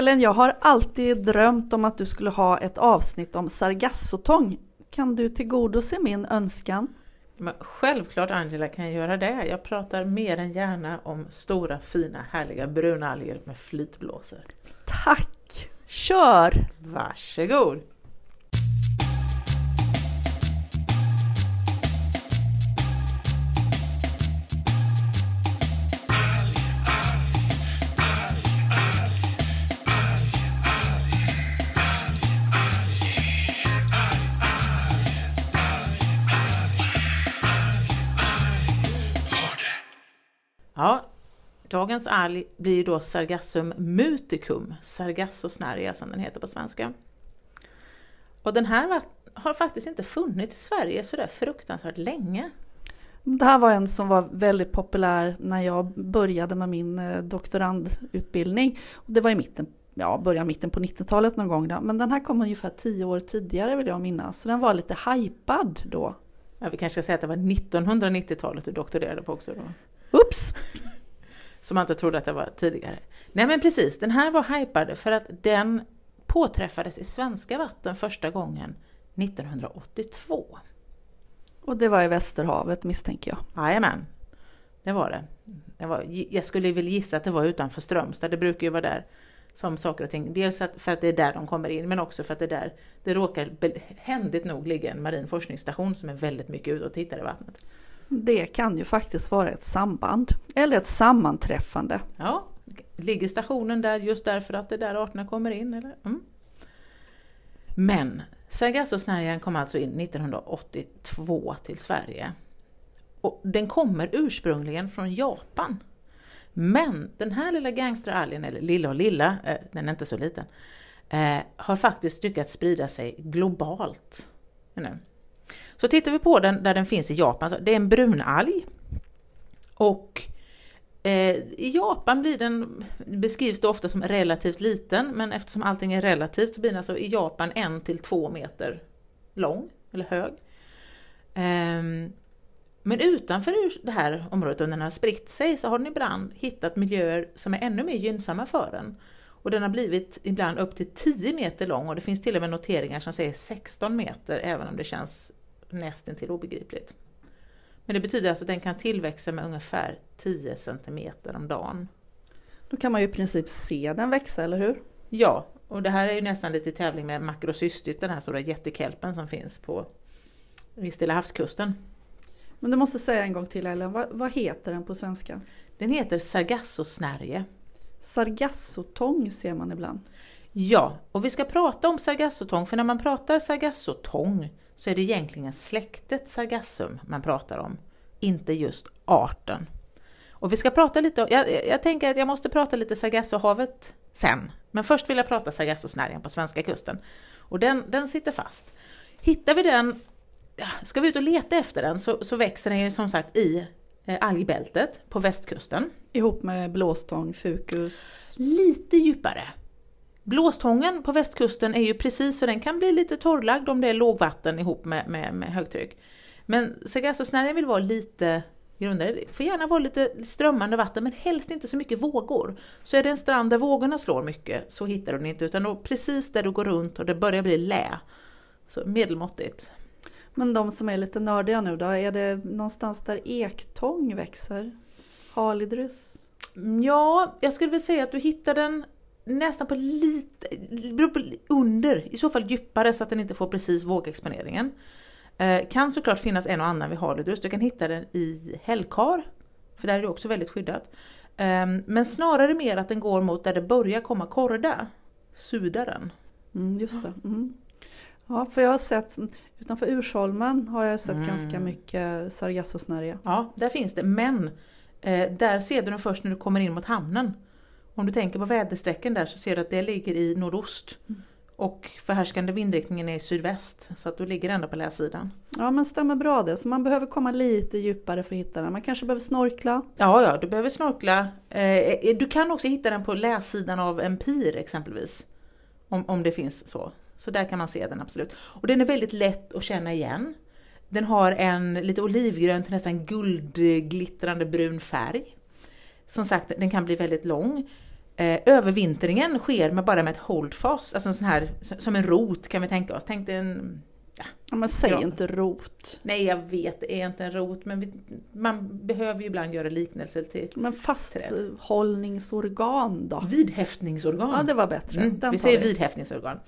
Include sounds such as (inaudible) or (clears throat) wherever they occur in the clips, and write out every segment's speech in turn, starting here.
Ellen, jag har alltid drömt om att du skulle ha ett avsnitt om sargassotång. Kan du tillgodose min önskan? Men självklart Angela kan jag göra det. Jag pratar mer än gärna om stora fina härliga brunalger med flytblåsor. Tack! Kör! Varsågod! Dagens alg blir ju då Sargassum muticum, sargassosnärja som den heter på svenska. Och den här har faktiskt inte funnits i Sverige så där fruktansvärt länge. Det här var en som var väldigt populär när jag började med min eh, doktorandutbildning. Det var i mitten, ja, början mitten på 90-talet någon gång. Då. Men den här kom ungefär tio år tidigare vill jag minnas. Så den var lite hypad då. Ja, vi kanske ska säga att det var 1990-talet du doktorerade på också då. Oops! Som man inte trodde att det var tidigare. Nej men precis, den här var hypad för att den påträffades i svenska vatten första gången 1982. Och det var i Västerhavet misstänker jag. Jajamän, det var det. det var, jag skulle väl gissa att det var utanför Strömstad, det brukar ju vara där som saker och ting. Dels för att det är där de kommer in, men också för att det där det råkar händigt nog ligga en marin forskningsstation som är väldigt mycket ute och tittar i vattnet. Det kan ju faktiskt vara ett samband eller ett sammanträffande. Ja, ligger stationen där just därför att det är där arterna kommer in? Eller? Mm. Men Sargassosnärjan kom alltså in 1982 till Sverige. Och den kommer ursprungligen från Japan. Men den här lilla gangsteralgen, eller lilla och lilla, eh, den är inte så liten, eh, har faktiskt lyckats sprida sig globalt. Nu. Så tittar vi på den där den finns i Japan, så det är en brunalg. Och eh, i Japan blir den, beskrivs det ofta som relativt liten, men eftersom allting är relativt så blir den alltså i Japan en till två meter lång, eller hög. Eh, men utanför det här området, om den har spritt sig, så har den ibland hittat miljöer som är ännu mer gynnsamma för den. Och den har blivit ibland upp till 10 meter lång och det finns till och med noteringar som säger 16 meter, även om det känns nästan till obegripligt. Men det betyder alltså att den kan tillväxa med ungefär 10 cm om dagen. Då kan man ju i princip se den växa, eller hur? Ja, och det här är ju nästan lite i tävling med makrocystis, den här stora jättekelpen som finns på vid Stilla havskusten. Men du måste säga en gång till Ellen, vad, vad heter den på svenska? Den heter sargassosnärje. Sargassotång ser man ibland. Ja, och vi ska prata om sargassotång, för när man pratar sargassotång så är det egentligen släktet Sargassum man pratar om, inte just arten. Och vi ska prata lite, jag, jag tänker att jag måste prata lite Sargassohavet sen, men först vill jag prata Sargassosnärjan på svenska kusten. Och den, den sitter fast. Hittar vi den, ska vi ut och leta efter den så, så växer den ju som sagt i eh, algbältet på västkusten. Ihop med blåstång, fukus? Lite djupare. Blåstången på västkusten är ju precis så den kan bli lite torrlagd om det är lågvatten ihop med, med, med högtryck. Men Sargassosnärjan vill vara lite grundare. Det får gärna vara lite strömmande vatten men helst inte så mycket vågor. Så är det en strand där vågorna slår mycket så hittar du den inte utan då precis där du går runt och det börjar bli lä. Så medelmåttigt. Men de som är lite nördiga nu då, är det någonstans där ektång växer? Halidrus? Ja, jag skulle väl säga att du hittar den nästan på lite, under, i så fall djupare så att den inte får precis vågexponeringen. Eh, kan såklart finnas en och annan vid Halidrus, du kan hitta den i Hällkar, för där är det också väldigt skyddat. Eh, men snarare mer att den går mot där det börjar komma korda, sudaren. Mm, just det. Mm. Ja, för jag har sett, utanför Ursholmen har jag sett mm. ganska mycket sargassosnärja. Ja, där finns det, men eh, där ser du den först när du kommer in mot hamnen. Om du tänker på väderstrecken där så ser du att det ligger i nordost. Mm. Och förhärskande vindriktningen är i sydväst, så att du ligger ändå på läsidan. Ja men stämmer bra det, så man behöver komma lite djupare för att hitta den. Man kanske behöver snorkla? Ja, ja, du behöver snorkla. Eh, du kan också hitta den på läsidan av en pir exempelvis. Om, om det finns så. Så där kan man se den absolut. Och den är väldigt lätt att känna igen. Den har en lite olivgrön till nästan guldglittrande brun färg. Som sagt, den kan bli väldigt lång. Eh, övervintringen sker med bara med ett holdfast, alltså en sån här, som en rot kan vi tänka oss. Tänk dig en Ja, men säg Ja. inte rot. Nej, jag vet, det är inte en rot, men vi, man behöver ju ibland göra liknelser till Men fasthållningsorgan då? vidhäftningsorgan. Ja, det var bättre. Mm, vi säger vidhäftningsorgan.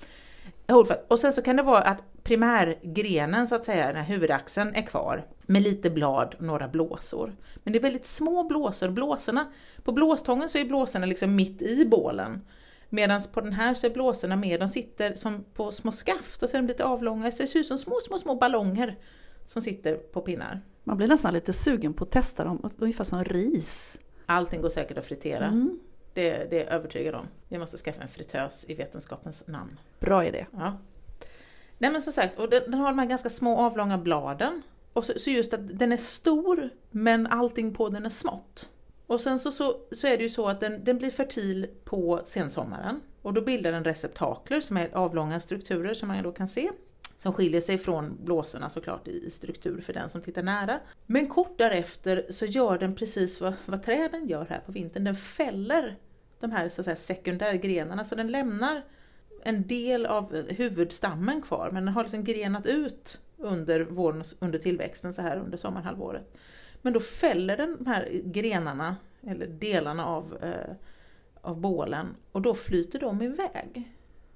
Och sen så kan det vara att primärgrenen, så att säga, den här huvudaxeln, är kvar med lite blad och några blåsor. Men det är väldigt små blåsor. Blåsorna, på blåstången så är blåsorna liksom mitt i bålen. Medan på den här så är blåsorna med, de sitter som på små skaft och så är de lite avlånga, så det ser ut som små, små, små ballonger som sitter på pinnar. Man blir nästan lite sugen på att testa dem, ungefär som ris. Allting går säkert att fritera. Mm. Det, det är jag övertygad om. Vi måste skaffa en fritös i vetenskapens namn. Bra idé. Ja. Nej men som sagt, och den, den har de här ganska små avlånga bladen. Och så, så just att den är stor, men allting på den är smått. Och sen så, så, så är det ju så att den, den blir fertil på sensommaren. Och då bildar den receptakler som är avlånga strukturer som man då kan se. Som skiljer sig från blåsorna såklart i struktur för den som tittar nära. Men kort därefter så gör den precis vad, vad träden gör här på vintern. Den fäller de här, så att säga, sekundärgrenarna, så den lämnar en del av huvudstammen kvar, men den har liksom grenat ut under, våren, under tillväxten så här under sommarhalvåret. Men då fäller den de här grenarna, eller delarna av, eh, av bålen, och då flyter de iväg.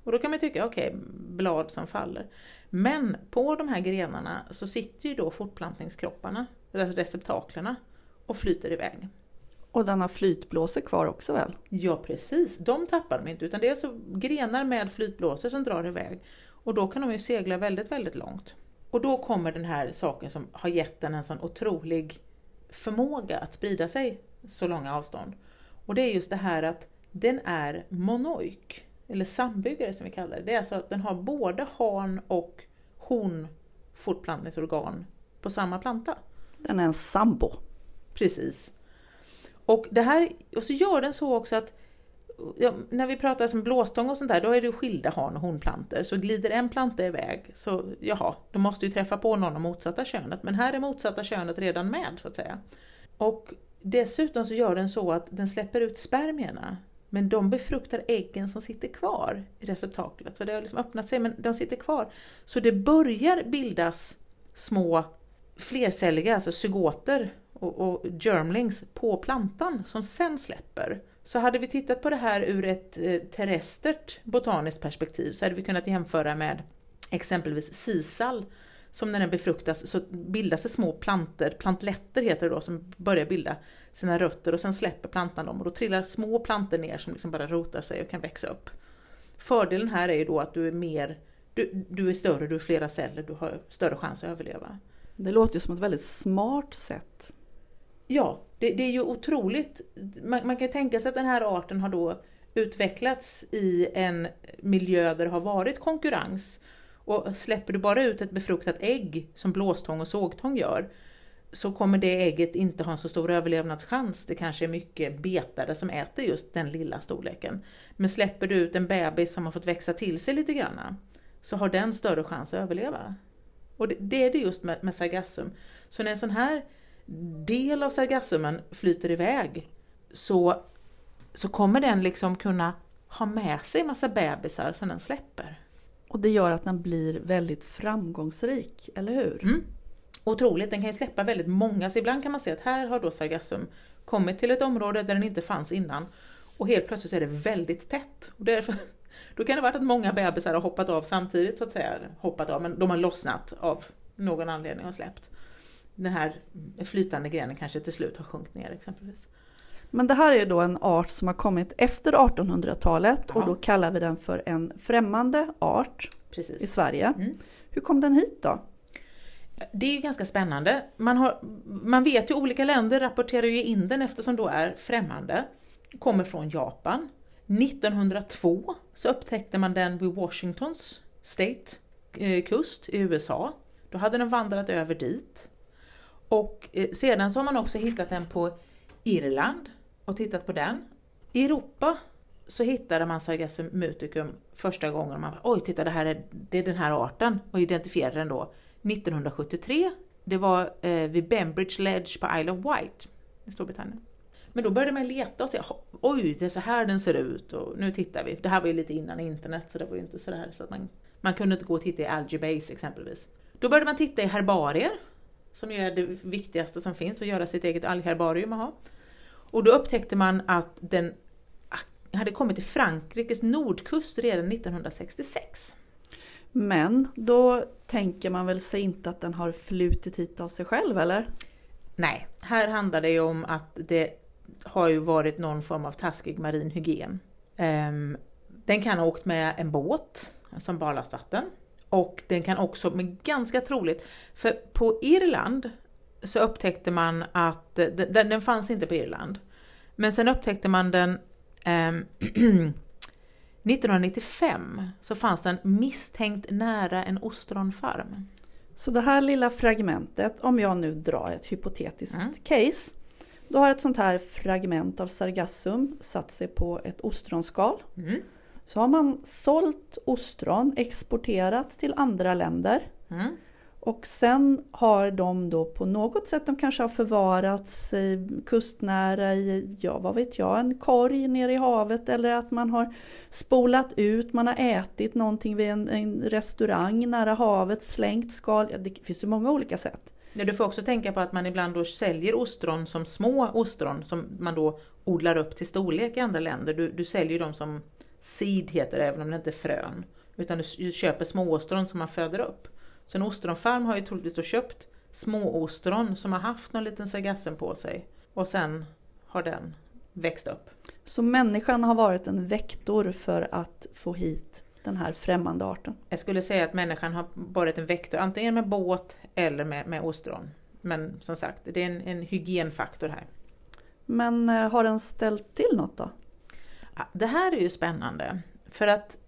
Och då kan man tycka, okej, blad som faller. Men på de här grenarna så sitter ju då fortplantningskropparna, receptaklerna, och flyter iväg. Och den har flytblåsor kvar också väl? Ja precis, de tappar de inte utan det är alltså grenar med flytblåsor som drar iväg. Och då kan de ju segla väldigt, väldigt långt. Och då kommer den här saken som har gett den en sån otrolig förmåga att sprida sig så långa avstånd. Och det är just det här att den är monoik, eller sambyggare som vi kallar det. Det är alltså att den har både han och hon fortplantningsorgan på samma planta. Den är en sambo. Precis. Och, det här, och så gör den så också att ja, när vi pratar som blåstång och sånt där, då är det skilda han och honplantor. Så glider en planta iväg, så jaha, de måste ju träffa på någon av motsatta könet. Men här är motsatta könet redan med, så att säga. Och dessutom så gör den så att den släpper ut spermierna. Men de befruktar äggen som sitter kvar i receptaklet. Så det har liksom öppnat sig, men de sitter kvar. Så det börjar bildas små flercelliga, alltså zygoter och, och germlings på plantan som sen släpper. Så hade vi tittat på det här ur ett eh, terrestert botaniskt perspektiv så hade vi kunnat jämföra med exempelvis sisal som när den befruktas så bildas det små planter, plantletter heter det då, som börjar bilda sina rötter och sen släpper plantan dem och då trillar små planter ner som liksom bara rotar sig och kan växa upp. Fördelen här är ju då att du är mer, du, du är större, du är flera celler, du har större chans att överleva. Det låter ju som ett väldigt smart sätt. Ja, det, det är ju otroligt. Man, man kan tänka sig att den här arten har då utvecklats i en miljö där det har varit konkurrens. Och släpper du bara ut ett befruktat ägg som blåstång och sågtång gör så kommer det ägget inte ha en så stor överlevnadschans. Det kanske är mycket betare som äter just den lilla storleken. Men släpper du ut en bebis som har fått växa till sig lite grann så har den större chans att överleva. Och det, det är det just med, med sargassum. Så när en sån här del av sargassumen flyter iväg så, så kommer den liksom kunna ha med sig massa bebisar som den släpper. Och det gör att den blir väldigt framgångsrik, eller hur? Mm. Otroligt, den kan ju släppa väldigt många. Så ibland kan man se att här har då sargassum kommit till ett område där den inte fanns innan. Och helt plötsligt så är det väldigt tätt. Och därför, (laughs) då kan det vara att många bebisar har hoppat av samtidigt så att säga. Hoppat av, men de har lossnat av någon anledning och släppt. Den här flytande grenen kanske till slut har sjunkit ner exempelvis. Men det här är ju då en art som har kommit efter 1800-talet och då kallar vi den för en främmande art i Precis. Sverige. Mm. Hur kom den hit då? Det är ju ganska spännande. Man, har, man vet ju olika länder rapporterar ju in den eftersom då är främmande. Kommer från Japan. 1902 så upptäckte man den vid Washingtons State eh, kust i USA. Då hade den vandrat över dit. Och eh, sedan så har man också hittat den på Irland och tittat på den. I Europa så hittade man Sargassum muticum första gången. Man bara, oj, titta det här är, det är den här arten och identifierade den då 1973. Det var eh, vid Bembridge Ledge på Isle of Wight i Storbritannien. Men då började man leta och se, oj det är så här den ser ut och nu tittar vi. Det här var ju lite innan internet så det var ju inte sådär så att man, man kunde inte gå och titta i Algebase exempelvis. Då började man titta i herbarier, som ju är det viktigaste som finns, att göra sitt eget algherbarium och ha. Och då upptäckte man att den hade kommit till Frankrikes nordkust redan 1966. Men då tänker man väl sig inte att den har flutit hit av sig själv eller? Nej, här handlar det ju om att det har ju varit någon form av taskig marin hygien. Ehm, den kan ha åkt med en båt som barlastvatten. Och den kan också, men ganska troligt, för på Irland så upptäckte man att den, den fanns inte på Irland. Men sen upptäckte man den ehm, (clears throat) 1995 så fanns den misstänkt nära en ostronfarm. Så det här lilla fragmentet, om jag nu drar ett hypotetiskt mm. case, då har ett sånt här fragment av sargassum satt sig på ett ostronskal. Mm. Så har man sålt ostron, exporterat till andra länder. Mm. Och sen har de då på något sätt, de kanske har förvarats kustnära i, ja vad vet jag, en korg nere i havet eller att man har spolat ut, man har ätit någonting vid en, en restaurang nära havet, slängt skal. Ja, det finns ju många olika sätt. Ja, du får också tänka på att man ibland då säljer ostron som små ostron som man då odlar upp till storlek i andra länder. Du, du säljer dem som seed heter det, även om det inte är frön. Utan du köper småostron som man föder upp. Så en ostronfarm har ju troligtvis då köpt små ostron som har haft någon liten sargassum på sig och sen har den växt upp. Så människan har varit en vektor för att få hit den här främmande arten? Jag skulle säga att människan har varit en vektor, antingen med båt eller med, med ostron. Men som sagt, det är en, en hygienfaktor här. Men eh, har den ställt till något då? Det här är ju spännande, för att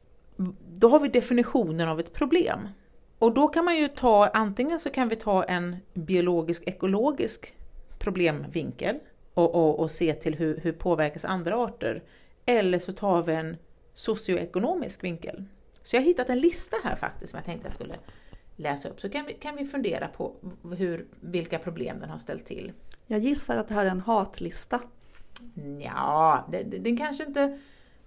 då har vi definitionen av ett problem. Och då kan man ju ta, antingen så kan vi ta en biologisk ekologisk problemvinkel och, och, och se till hur, hur påverkas andra arter. Eller så tar vi en socioekonomisk vinkel. Så jag har hittat en lista här faktiskt som jag tänkte jag skulle läsa upp. Så kan vi, kan vi fundera på hur, vilka problem den har ställt till. Jag gissar att det här är en hatlista. Ja, den kanske inte...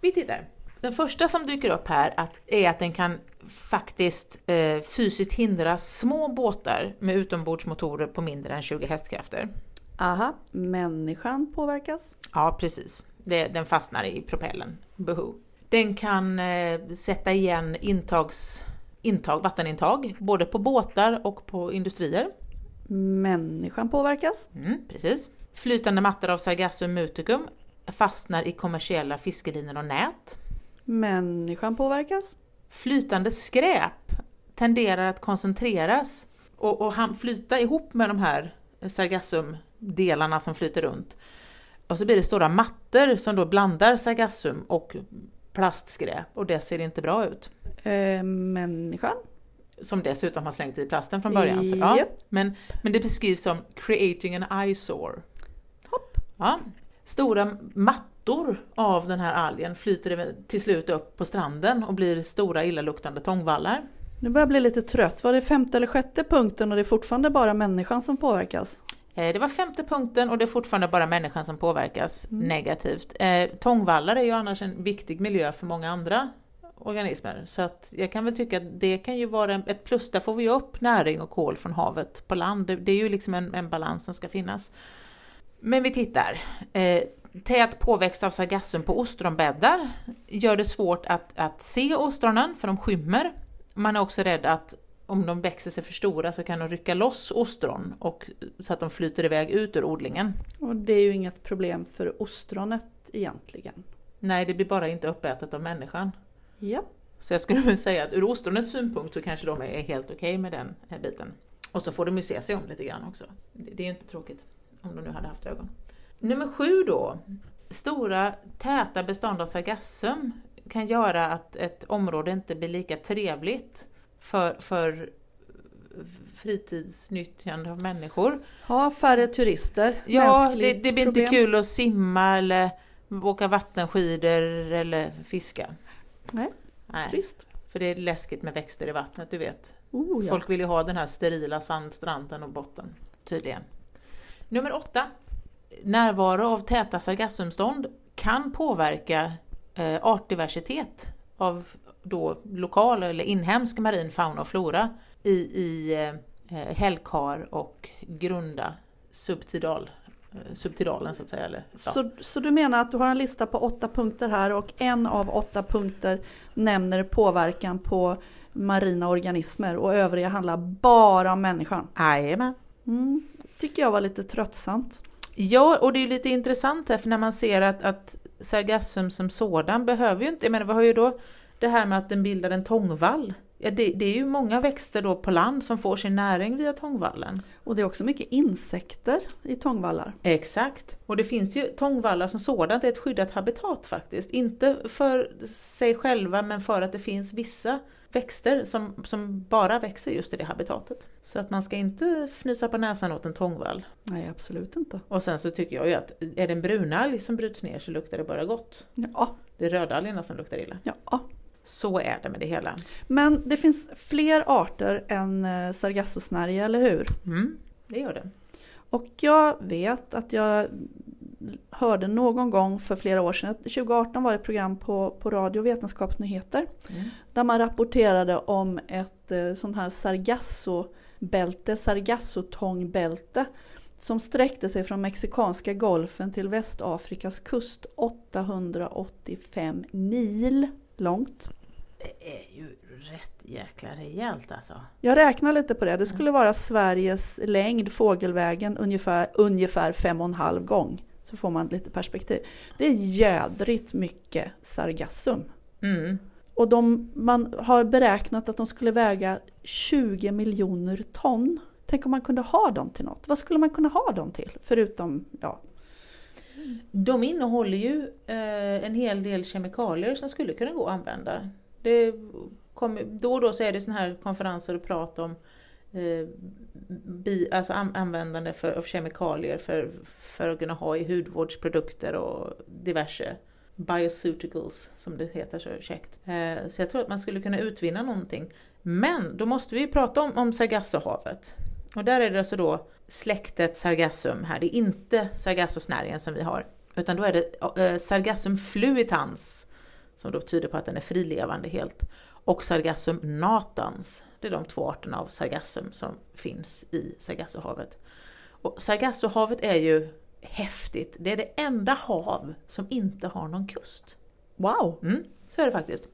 Vi tittar. Den första som dyker upp här att, är att den kan faktiskt eh, fysiskt hindra små båtar med utombordsmotorer på mindre än 20 hästkrafter. Aha, människan påverkas? Ja, precis. Det, den fastnar i propellen. Behov. Den kan eh, sätta igen intags, intag, vattenintag, både på båtar och på industrier. Människan påverkas? Mm, precis. Flytande mattor av Sargassum muticum fastnar i kommersiella fiskelinor och nät. Människan påverkas? Flytande skräp tenderar att koncentreras och, och flyta ihop med de här sargassumdelarna som flyter runt. Och så blir det stora mattor som då blandar sargassum och plastskräp och det ser inte bra ut. Eh, människan? Som dessutom har slängt i plasten från början. Så, ja. men, men det beskrivs som creating an eyesore. Hopp. Ja. Stora mattor av den här algen flyter till slut upp på stranden och blir stora illaluktande tångvallar. Nu börjar jag bli lite trött. Var det femte eller sjätte punkten och det är fortfarande bara människan som påverkas? Eh, det var femte punkten och det är fortfarande bara människan som påverkas mm. negativt. Eh, tångvallar är ju annars en viktig miljö för många andra organismer. Så att jag kan väl tycka att det kan ju vara ett plus. Där får vi upp näring och kol från havet på land. Det, är ju liksom en, en balans som ska finnas. Men vi tittar. Eh, tät påväxt av sargassum på ostronbäddar gör det svårt att, att se ostronen för de skymmer. Man är också rädd att om de växer sig för stora så kan de rycka loss ostron och, så att de flyter iväg ut ur odlingen. Och det är ju inget problem för ostronet egentligen. Nej, det blir bara inte uppätet av människan. Ja. Så jag skulle vilja säga att ur ostronets synpunkt så kanske de är helt okej okay med den här biten. Och så får de ju se sig om lite grann också. Det är ju inte tråkigt om de nu hade haft ögon. Nummer sju då. Stora täta bestånd av sargassum kan göra att ett område inte blir lika trevligt för, för fritidsnyttjande av människor. Ha färre turister. Ja, det, det, blir problem. inte kul att simma eller åka vattenskidor eller fiska. Nej, Nej. trist. För det är läskigt med växter i vattnet, du vet. Oh, ja. Folk vill ju ha den här sterila sandstranden och botten, tydligen. Nummer åtta. Närvaro av täta sargassumstånd kan påverka eh, artdiversitet av då lokal eller inhemsk marin fauna och flora i, i eh, hällkar och grunda subtidal, eh, subtidalen så att säga. Eller, ja. så, så du menar att du har en lista på åtta punkter här och en av åtta punkter nämner påverkan på marina organismer och övriga handlar bara om människan? Jajamän. Mm, tycker jag var lite tröttsamt. Ja, och det är lite intressant här för när man ser att, att sargassum som sådan behöver ju inte, jag menar vi har ju då det här med att den bildar en tångvall. Ja, det, det, är ju många växter då på land som får sin näring via tångvallen. Och det är också mycket insekter i tångvallar. Exakt. Och det finns ju tångvallar som sådant, är ett skyddat habitat faktiskt. Inte för sig själva men för att det finns vissa växter som, som bara växer just i det habitatet. Så att man ska inte fnysa på näsan åt en tångvall. Nej, absolut inte. Och sen så tycker jag ju att är det en brunalg som bryts ner så luktar det bara gott. Ja. Det är rödalgerna som luktar illa. Ja. Så är det med det hela. Men det finns fler arter än eh, sargassosnärje, eller hur? Mm, det gör det. Och jag vet att jag hörde någon gång för flera år sedan, 2018 var det ett program på, på radio Vetenskapsnyheter, mm. där man rapporterade om ett eh, sånt här sargassobälte, sargassotångbälte, som sträckte sig från Mexikanska golfen till Västafrikas kust 885 mil långt. Det är ju rätt jäkla rejält alltså. Jag räknar lite på det. Det skulle vara Sveriges längd fågelvägen ungefär, ungefär fem och en halv gång. Så får man lite perspektiv. Det är jädrigt mycket sargassum. Mm. Och de, man har beräknat att de skulle väga 20 miljoner ton. Tänk om man kunde ha dem till något. Vad skulle man kunna ha dem till? Förutom, ja. De innehåller ju eh, en hel del kemikalier som skulle kunna gå att använda. Det kom, då och då så är det sådana här konferenser och prat om eh, bi, alltså användande för, av kemikalier för, för att kunna ha i hudvårdsprodukter och diverse bioceuticals som det heter så käckt. Eh, så jag tror att man skulle kunna utvinna någonting. Men då måste vi prata om, om Sargassohavet. Och där är det alltså då släktet Sargassum här, det är inte Sargassosnärjen som vi har. Utan då är det eh, Sargassum fluitans, som då tyder på att den är frilevande helt. Och Sargassum natans, det är de två arterna av sargassum som finns i Sargassohavet. Och Sargassohavet är ju häftigt, det är det enda hav som inte har någon kust. Wow! Mm, så är det faktiskt.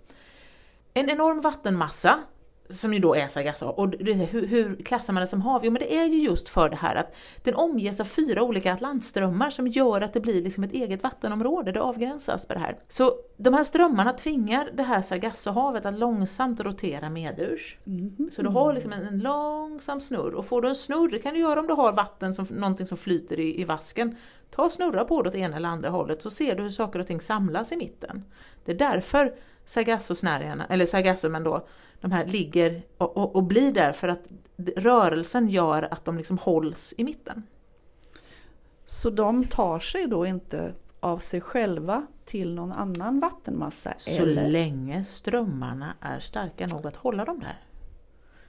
En enorm vattenmassa som ju då är Sargasso. Och hur, hur klassar man det som hav? Jo men det är ju just för det här att den omges av fyra olika atlantströmmar som gör att det blir liksom ett eget vattenområde, det avgränsas på det här. Så de här strömmarna tvingar det här Sargassohavet att långsamt rotera medurs. Mm. Så du har liksom en, en, långsam snurr, och får du en snurr, det kan du göra om du har vatten, som, någonting som flyter i, i vasken. Ta och snurra på det åt ena eller andra hållet så ser du hur saker och ting samlas i mitten. Det är därför Sargassosnärjarna, eller Sargassumen då, de här ligger och, och, och, blir där för att rörelsen gör att de liksom hålls i mitten. Så de tar sig då inte av sig själva till någon annan vattenmassa? Så eller? länge strömmarna är starka nog att hålla dem där.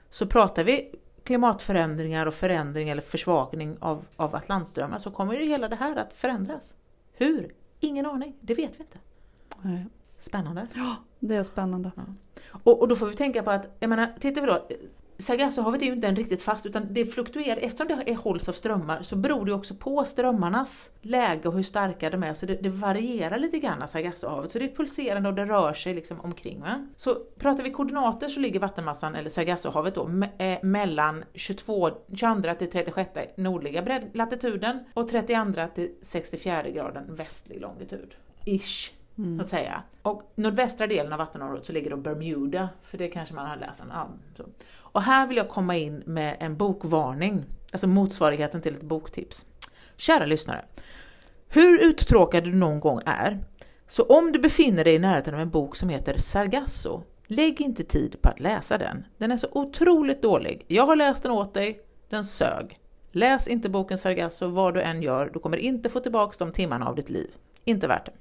Så pratar vi klimatförändringar och förändring eller försvagning av, av Atlantströmmar så kommer ju hela det här att förändras. Hur? Ingen aning, det vet vi inte. Nej. Spännande. Ja, det är spännande. Ja. Och, och då får vi tänka på att, jag menar, tittar vi då, Sargassohavet är ju inte en riktigt fast utan det fluktuerar, eftersom det är hålls av strömmar så beror det också på strömmarnas läge och hur starka de är, så det, det varierar lite grann Sargassohavet. Så det är pulserande och det rör sig liksom omkring. Va? Så pratar vi koordinater så ligger vattenmassan, eller Sargassohavet då, me, eh, mellan 22, 22 till 36 nordliga latituden och 32 till 64 graden västlig longitud. Ish. Mm. Att säga. Och nordvästra delen av vattenområdet så ligger då Bermuda, för det kanske man har läst om. Ja, så. Och här vill jag komma in med en bokvarning, alltså motsvarigheten till ett boktips. Kära lyssnare, hur uttråkad du någon gång är, så om du befinner dig i närheten av en bok som heter Sargasso, lägg inte tid på att läsa den. Den är så otroligt dålig. Jag har läst den åt dig, den sög. Läs inte boken Sargasso vad du än gör, du kommer inte få tillbaka de timmarna av ditt liv. Inte värt det.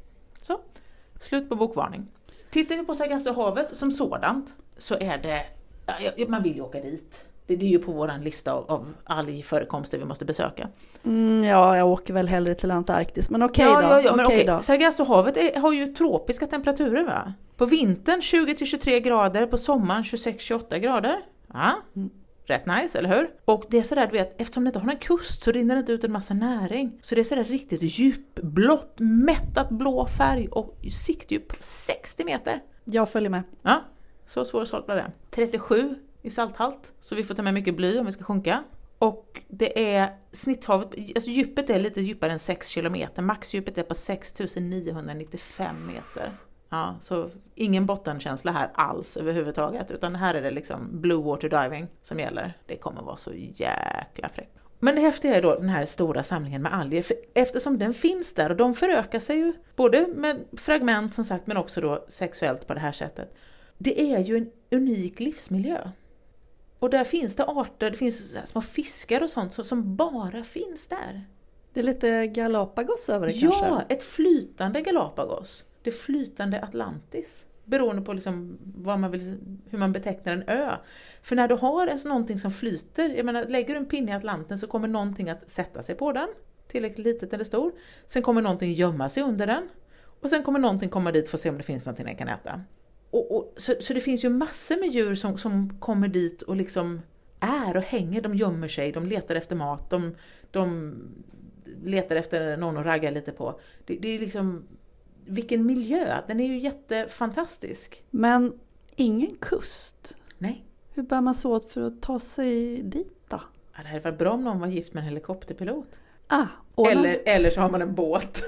Slut på bokvarning. Tittar vi på Sargassohavet som sådant så är det, man vill ju åka dit. Det, är ju på våran lista av, av algförekomster vi måste besöka. Mm, ja, jag åker väl hellre till Antarktis, men okej ja, då. Ja, ja, men okej. då. Sargassohavet är, har ju tropiska temperaturer va? På vintern 20-23 grader, på sommaren 26-28 grader. Ja. Mm. Rätt nice, eller hur? Och det är sådär, du vet, eftersom det inte har en kust så rinner det inte ut en massa näring. Så det är sådär riktigt djupblått, mättat blå färg och siktdjup 60 meter. Jag följer med. Ja, så svårsålt var det. 37 i salthalt, så vi får ta med mycket bly om vi ska sjunka. Och det är snitthavet, alltså djupet är lite djupare än 6 kilometer, maxdjupet är på 6995 meter. Ja, så ingen bottenkänsla här alls överhuvudtaget, utan här är det liksom blue water diving som gäller. Det kommer vara så jäkla fräckt. Men det häftiga är då den här stora samlingen med alger, för eftersom den finns där och de förökar sig ju både med fragment som sagt men också då sexuellt på det här sättet. Det är ju en unik livsmiljö. Och där finns det arter, det finns små fiskar och sånt som, bara finns där. Det är lite Galapagos över det Ja, kanske? ett flytande Galapagos. Det flytande Atlantis. Beroende på liksom vad man vill, hur man betecknar en ö. För när du har ens någonting som flyter, jag menar lägger du en pinne i Atlanten så kommer någonting att sätta sig på den, tillräckligt litet eller stor. Sen kommer någonting gömma sig under den. Och sen kommer någonting komma dit för att se om det finns någonting den kan äta. Och, och, så, så det finns ju massor med djur som, som kommer dit och liksom är och hänger, de gömmer sig, de letar efter mat, de, de letar efter någon att ragga lite på. Det, det är liksom, vilken miljö, den är ju jättefantastisk. Men ingen kust? Nej, Hur bär man sig åt för att ta sig dit då? ja, det hade varit bra om någon var gift med en helikopterpilot. Ah. Eller, eller så har man en båt.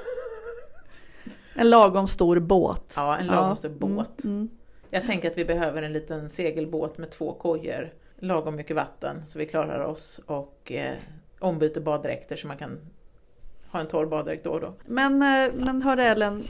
En lagom stor båt. Ja, en lagom stor båt. Mm, mm. Jag tänker att vi behöver en liten segelbåt med två kojor, lagom mycket vatten så vi klarar oss och eh, ombyter baddräkter så man kan ha en torr baddräkt då och då. Men, eh, men hörru Ellen,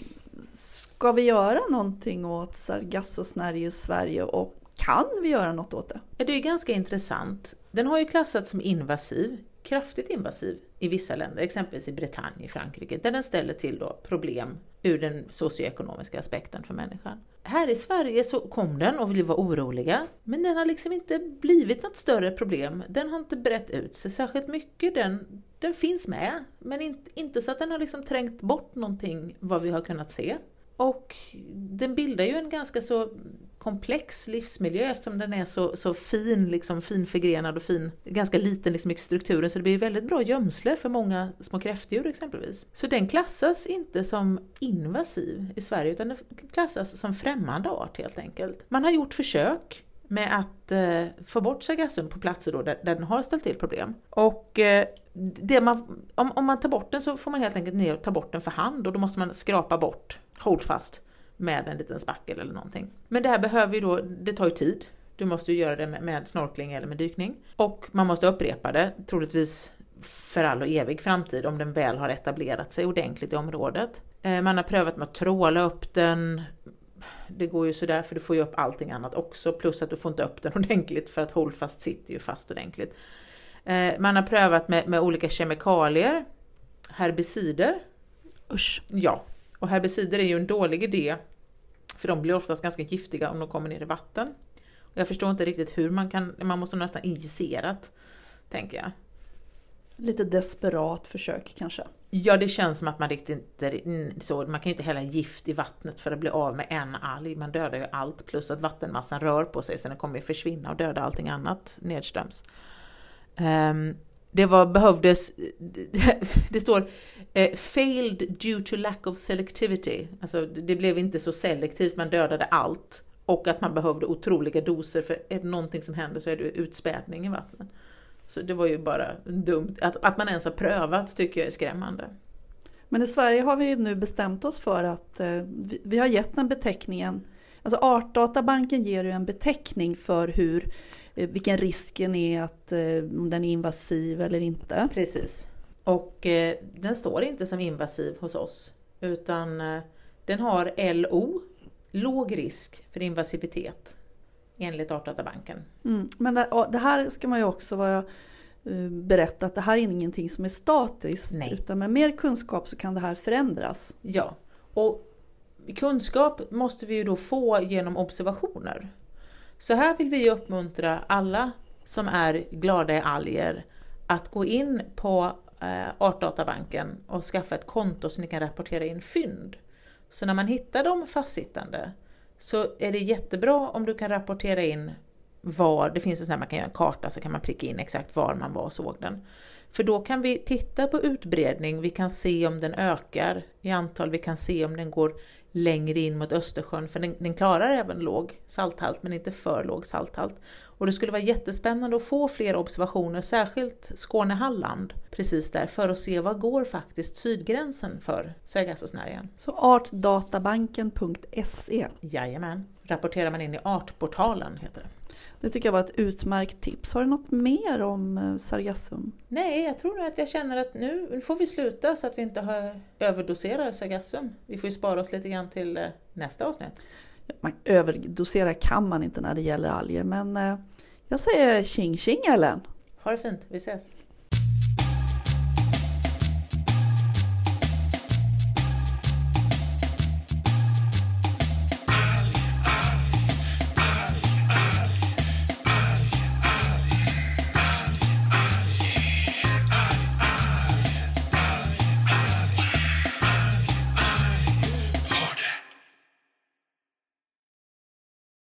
ska vi göra någonting åt sargassosnärje i Sverige och kan vi göra något åt det? Ja, det är ganska intressant. Den har ju klassats som invasiv, kraftigt invasiv i vissa länder, exempelvis i Bretagne i Frankrike, där den ställer till då problem ur den socioekonomiska aspekten för människan. Här i Sverige så kom den och vi var oroliga, men den har liksom inte blivit något större problem. Den har inte brett ut sig särskilt mycket. Den, den finns med, men inte, inte så att den har liksom trängt bort någonting vad vi har kunnat se. Och den bildar ju en ganska så komplex livsmiljö eftersom den är så, så fin, liksom finförgrenad och fin, ganska liten liksom i strukturen så det blir väldigt bra gömsle för många små kräftdjur exempelvis. Så den klassas inte som invasiv i Sverige utan den klassas som främmande art helt enkelt. Man har gjort försök med att eh, få bort sargassum på platser då där, där den har ställt till problem. Och eh, det man, om, om man tar bort den så får man helt enkelt ner och ta bort den för hand och då måste man skrapa bort, hold fast, med en liten spackel eller någonting. Men det här behöver ju då, det tar ju tid. Du måste ju göra det med, med snorkling eller med dykning. Och man måste upprepa det, troligtvis för all och evig framtid om den väl har etablerat sig ordentligt i området. Eh, man har prövat med att tråla upp den, det går ju sådär för du får ju upp allting annat också plus att du får inte upp den (laughs) ordentligt för att Holdfast sitter ju fast ordentligt. Eh, man har prövat med, med olika kemikalier, herbicider. Usch. Ja, och herbicider är ju en dålig idé för de blir oftast ganska giftiga om de kommer ner i vatten. Och jag förstår inte riktigt hur man kan, man måste nästan injicerat, tänker jag. Lite desperat försök kanske. Ja, det känns som att man riktigt inte så, man kan ju inte hälla gift i vattnet för att bli av med en alg, man dödar ju allt plus att vattenmassan rör på sig så den kommer ju försvinna och döda allting annat nedströms. Um, det var, behövdes, (laughs) det står eh, failed due to lack of selectivity, alltså det blev inte så selektivt, man dödade allt och att man behövde otroliga doser för är det någonting som händer så är det utspädning i vattnet. Så det var ju bara dumt. Att, att man ens har prövat tycker jag är skrämmande. Men i Sverige har vi nu bestämt oss för att eh, vi, vi har gett den beteckningen, alltså Artdatabanken ger ju en beteckning för hur, vilken risken är att eh, om den är invasiv eller inte. Precis. Och eh, den står inte som invasiv hos oss utan eh, den har LO, låg risk för invasivitet enligt Artdatabanken. Mm. Men det, här ska man ju också vara eh, berätta att det här är ingenting som är statiskt Nej. utan med mer kunskap så kan det här förändras. Ja, och kunskap måste vi ju då få genom observationer. Så här vill vi uppmuntra alla som är glada i alger att gå in på eh, Artdatabanken och skaffa ett konto så ni kan rapportera in fynd. Så när man hittar dem fastsittande så är det jättebra om du kan rapportera in var, det finns en sån här, man kan göra en karta så kan man pricka in exakt var man var och såg den. För då kan vi titta på utbredning, vi kan se om den ökar i antal, vi kan se om den går längre in mot Östersjön, för den, den, klarar även låg salthalt men inte för låg salthalt. Och det skulle vara jättespännande att få fler observationer, särskilt Skåne-Halland, precis där, för att se vad går faktiskt sydgränsen för sargassosnärjan. Så artdatabanken.se? Jajamän, rapporterar man in i Artportalen heter det. Det tycker jag var ett utmärkt tips. Har du något mer om eh, sargassum? Nej, jag tror nog att jag känner att nu får vi sluta så att vi inte har överdoserar sargassum. Vi får ju spara oss lite grann till eh, nästa avsnitt. Man överdosera kan man inte när det gäller alger, men eh, jag säger tjing tjing Ellen! Ha det fint, vi ses!